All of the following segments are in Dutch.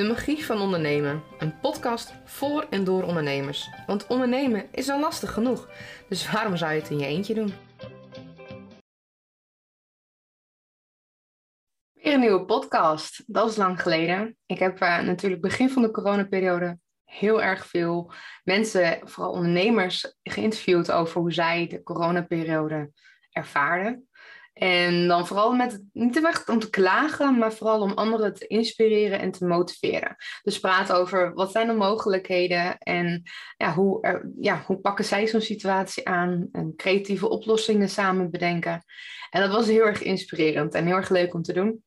De magie van ondernemen. Een podcast voor en door ondernemers. Want ondernemen is al lastig genoeg. Dus waarom zou je het in je eentje doen? Weer een nieuwe podcast. Dat is lang geleden. Ik heb uh, natuurlijk begin van de coronaperiode heel erg veel mensen, vooral ondernemers, geïnterviewd over hoe zij de coronaperiode ervaarden. En dan vooral met, niet echt om te klagen, maar vooral om anderen te inspireren en te motiveren. Dus praten over wat zijn de mogelijkheden en ja, hoe, ja, hoe pakken zij zo'n situatie aan en creatieve oplossingen samen bedenken. En dat was heel erg inspirerend en heel erg leuk om te doen.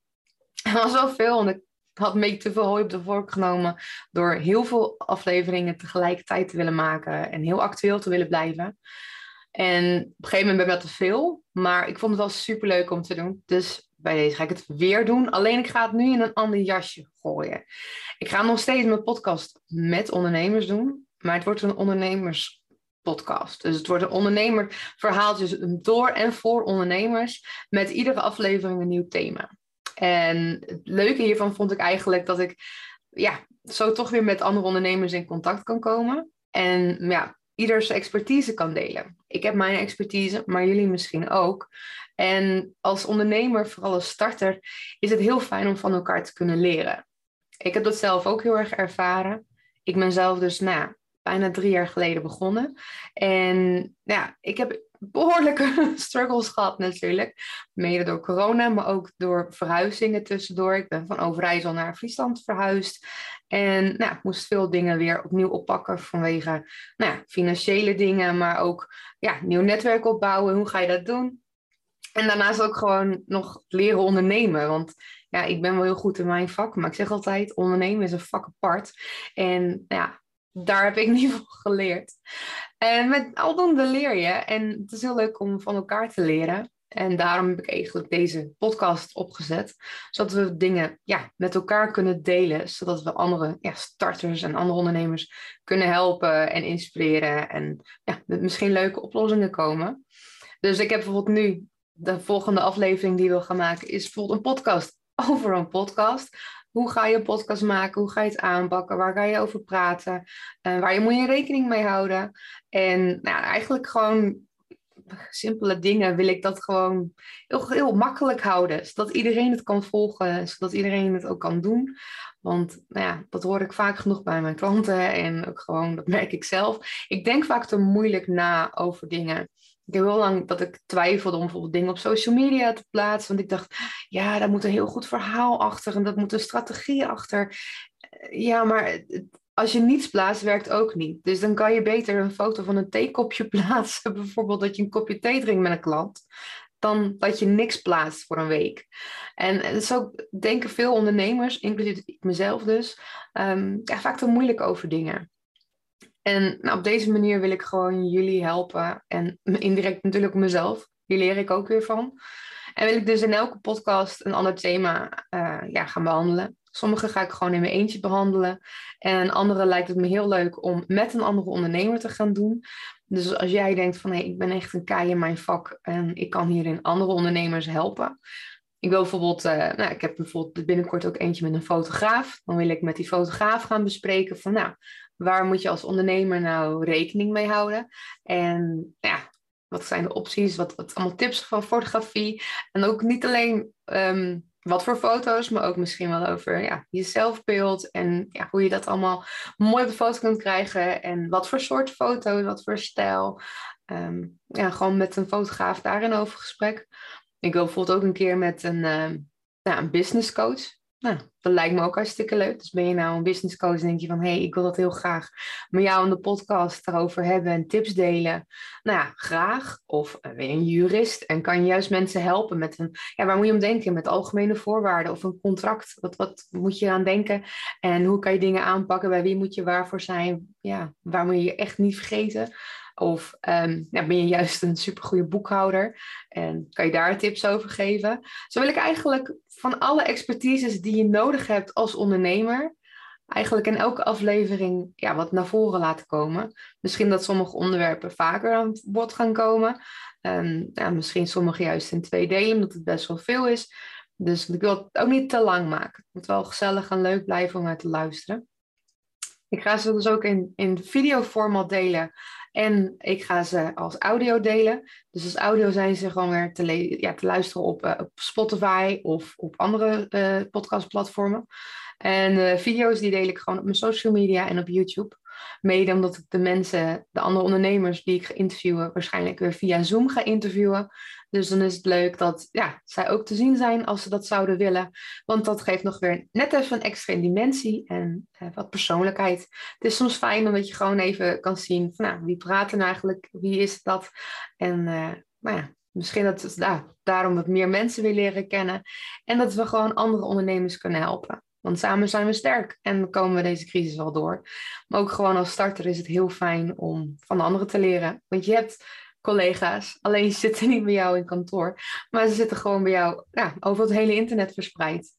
Er was wel veel, want ik had beetje te veel hooi op de vork genomen door heel veel afleveringen tegelijkertijd te willen maken en heel actueel te willen blijven. En op een gegeven moment ben ik dat te veel, maar ik vond het wel super leuk om te doen. Dus bij deze ga ik het weer doen. Alleen ik ga het nu in een ander jasje gooien. Ik ga nog steeds mijn podcast met ondernemers doen, maar het wordt een ondernemerspodcast. Dus het wordt een ondernemerverhaaltje door en voor ondernemers met iedere aflevering een nieuw thema. En het leuke hiervan vond ik eigenlijk dat ik ja, zo toch weer met andere ondernemers in contact kan komen. En ja, ieders expertise kan delen. Ik heb mijn expertise, maar jullie misschien ook. En als ondernemer, vooral als starter, is het heel fijn om van elkaar te kunnen leren. Ik heb dat zelf ook heel erg ervaren. Ik ben zelf dus nou, bijna drie jaar geleden begonnen. En ja, ik heb behoorlijke struggles gehad natuurlijk. Mede door corona, maar ook door verhuizingen tussendoor. Ik ben van Overijssel naar Friesland verhuisd. En nou, ik moest veel dingen weer opnieuw oppakken vanwege nou financiële dingen, maar ook ja, nieuw netwerk opbouwen. Hoe ga je dat doen? En daarnaast ook gewoon nog leren ondernemen. Want ja, ik ben wel heel goed in mijn vak, maar ik zeg altijd, ondernemen is een vak apart. En ja, daar heb ik ieder geval geleerd. En met aldoende leer je. En het is heel leuk om van elkaar te leren. En daarom heb ik eigenlijk deze podcast opgezet. Zodat we dingen ja, met elkaar kunnen delen. Zodat we andere starters en andere ondernemers kunnen helpen en inspireren. En ja, met misschien leuke oplossingen komen. Dus ik heb bijvoorbeeld nu de volgende aflevering die we gaan maken. Is bijvoorbeeld een podcast over een podcast. Hoe ga je een podcast maken? Hoe ga je het aanpakken? Waar ga je over praten? Uh, waar je moet je rekening mee houden? En nou, eigenlijk gewoon simpele dingen wil ik dat gewoon heel, heel makkelijk houden. Zodat iedereen het kan volgen, zodat iedereen het ook kan doen. Want nou ja, dat hoor ik vaak genoeg bij mijn klanten en ook gewoon, dat merk ik zelf. Ik denk vaak te moeilijk na over dingen. Ik heb heel lang dat ik twijfelde om bijvoorbeeld dingen op social media te plaatsen. Want ik dacht, ja, daar moet een heel goed verhaal achter en dat moet een strategie achter. Ja, maar als je niets plaatst, werkt ook niet. Dus dan kan je beter een foto van een theekopje plaatsen. Bijvoorbeeld dat je een kopje thee drinkt met een klant. Dan dat je niks plaatst voor een week. En zo denken veel ondernemers, inclusief ik mezelf dus, um, ja, vaak te moeilijk over dingen. En nou, op deze manier wil ik gewoon jullie helpen. En indirect natuurlijk mezelf. Hier leer ik ook weer van. En wil ik dus in elke podcast een ander thema uh, ja, gaan behandelen. Sommige ga ik gewoon in mijn eentje behandelen. En andere lijkt het me heel leuk om met een andere ondernemer te gaan doen. Dus als jij denkt van hé, hey, ik ben echt een kei in mijn vak en ik kan hierin andere ondernemers helpen. Ik wil bijvoorbeeld, uh, nou, ik heb bijvoorbeeld binnenkort ook eentje met een fotograaf. Dan wil ik met die fotograaf gaan bespreken van nou, waar moet je als ondernemer nou rekening mee houden? En nou ja, wat zijn de opties? Wat, wat allemaal tips van fotografie? En ook niet alleen ehm, wat voor foto's, maar ook misschien wel over ja, je zelfbeeld en ja, hoe je dat allemaal mooi op de foto kunt krijgen en wat voor soort foto's, wat voor stijl. Um, ja, gewoon met een fotograaf daarin over gesprek. Ik wil bijvoorbeeld ook een keer met een, uh, een business coach nou, dat lijkt me ook hartstikke leuk. Dus ben je nou een business coach en denk je van... hé, hey, ik wil dat heel graag met jou in de podcast erover hebben en tips delen. Nou ja, graag. Of ben je een jurist en kan je juist mensen helpen met een... Ja, waar moet je om denken? Met algemene voorwaarden of een contract. Wat, wat moet je aan denken? En hoe kan je dingen aanpakken? Bij wie moet je waarvoor zijn? Ja, waar moet je je echt niet vergeten? Of um, ja, ben je juist een supergoeie boekhouder en kan je daar tips over geven? Zo wil ik eigenlijk van alle expertises die je nodig hebt als ondernemer, eigenlijk in elke aflevering ja, wat naar voren laten komen. Misschien dat sommige onderwerpen vaker aan bod gaan komen. Um, ja, misschien sommige juist in twee delen, omdat het best wel veel is. Dus ik wil het ook niet te lang maken. Het moet wel gezellig en leuk blijven om naar te luisteren. Ik ga ze dus ook in, in videoformat delen. En ik ga ze als audio delen. Dus als audio zijn ze gewoon weer te, ja, te luisteren op, uh, op Spotify of op andere uh, podcastplatformen. En uh, video's die deel ik gewoon op mijn social media en op YouTube. Mede omdat ik de mensen, de andere ondernemers die ik ga interviewen, waarschijnlijk weer via Zoom ga interviewen. Dus dan is het leuk dat ja, zij ook te zien zijn als ze dat zouden willen. Want dat geeft nog weer net even een extra dimensie en eh, wat persoonlijkheid. Het is soms fijn omdat je gewoon even kan zien van nou, wie praat er eigenlijk, wie is dat? En uh, nou ja, misschien dat nou, daarom wat meer mensen weer leren kennen. En dat we gewoon andere ondernemers kunnen helpen. Want samen zijn we sterk en komen we deze crisis wel door. Maar ook gewoon als starter is het heel fijn om van anderen te leren. Want je hebt collega's, alleen ze zitten niet bij jou in kantoor, maar ze zitten gewoon bij jou ja, over het hele internet verspreid.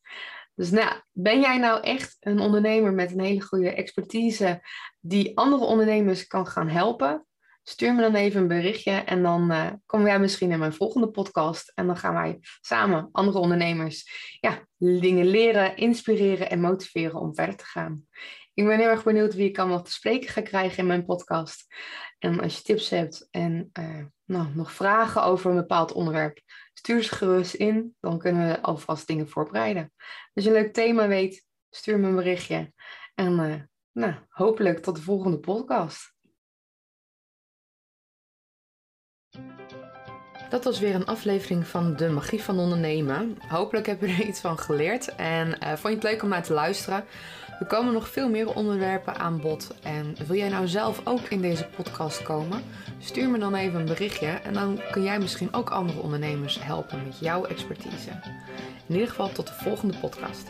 Dus nou, ben jij nou echt een ondernemer met een hele goede expertise die andere ondernemers kan gaan helpen? Stuur me dan even een berichtje en dan uh, komen wij misschien in mijn volgende podcast. En dan gaan wij samen andere ondernemers ja, dingen leren, inspireren en motiveren om verder te gaan. Ik ben heel erg benieuwd wie ik allemaal te spreken ga krijgen in mijn podcast. En als je tips hebt en uh, nou, nog vragen over een bepaald onderwerp, stuur ze gerust in. Dan kunnen we alvast dingen voorbereiden. Als je een leuk thema weet, stuur me een berichtje. En uh, nou, hopelijk tot de volgende podcast. Dat was weer een aflevering van De Magie van Ondernemen. Hopelijk heb je er iets van geleerd en uh, vond je het leuk om naar te luisteren. Er komen nog veel meer onderwerpen aan bod. En wil jij nou zelf ook in deze podcast komen? Stuur me dan even een berichtje en dan kun jij misschien ook andere ondernemers helpen met jouw expertise. In ieder geval tot de volgende podcast.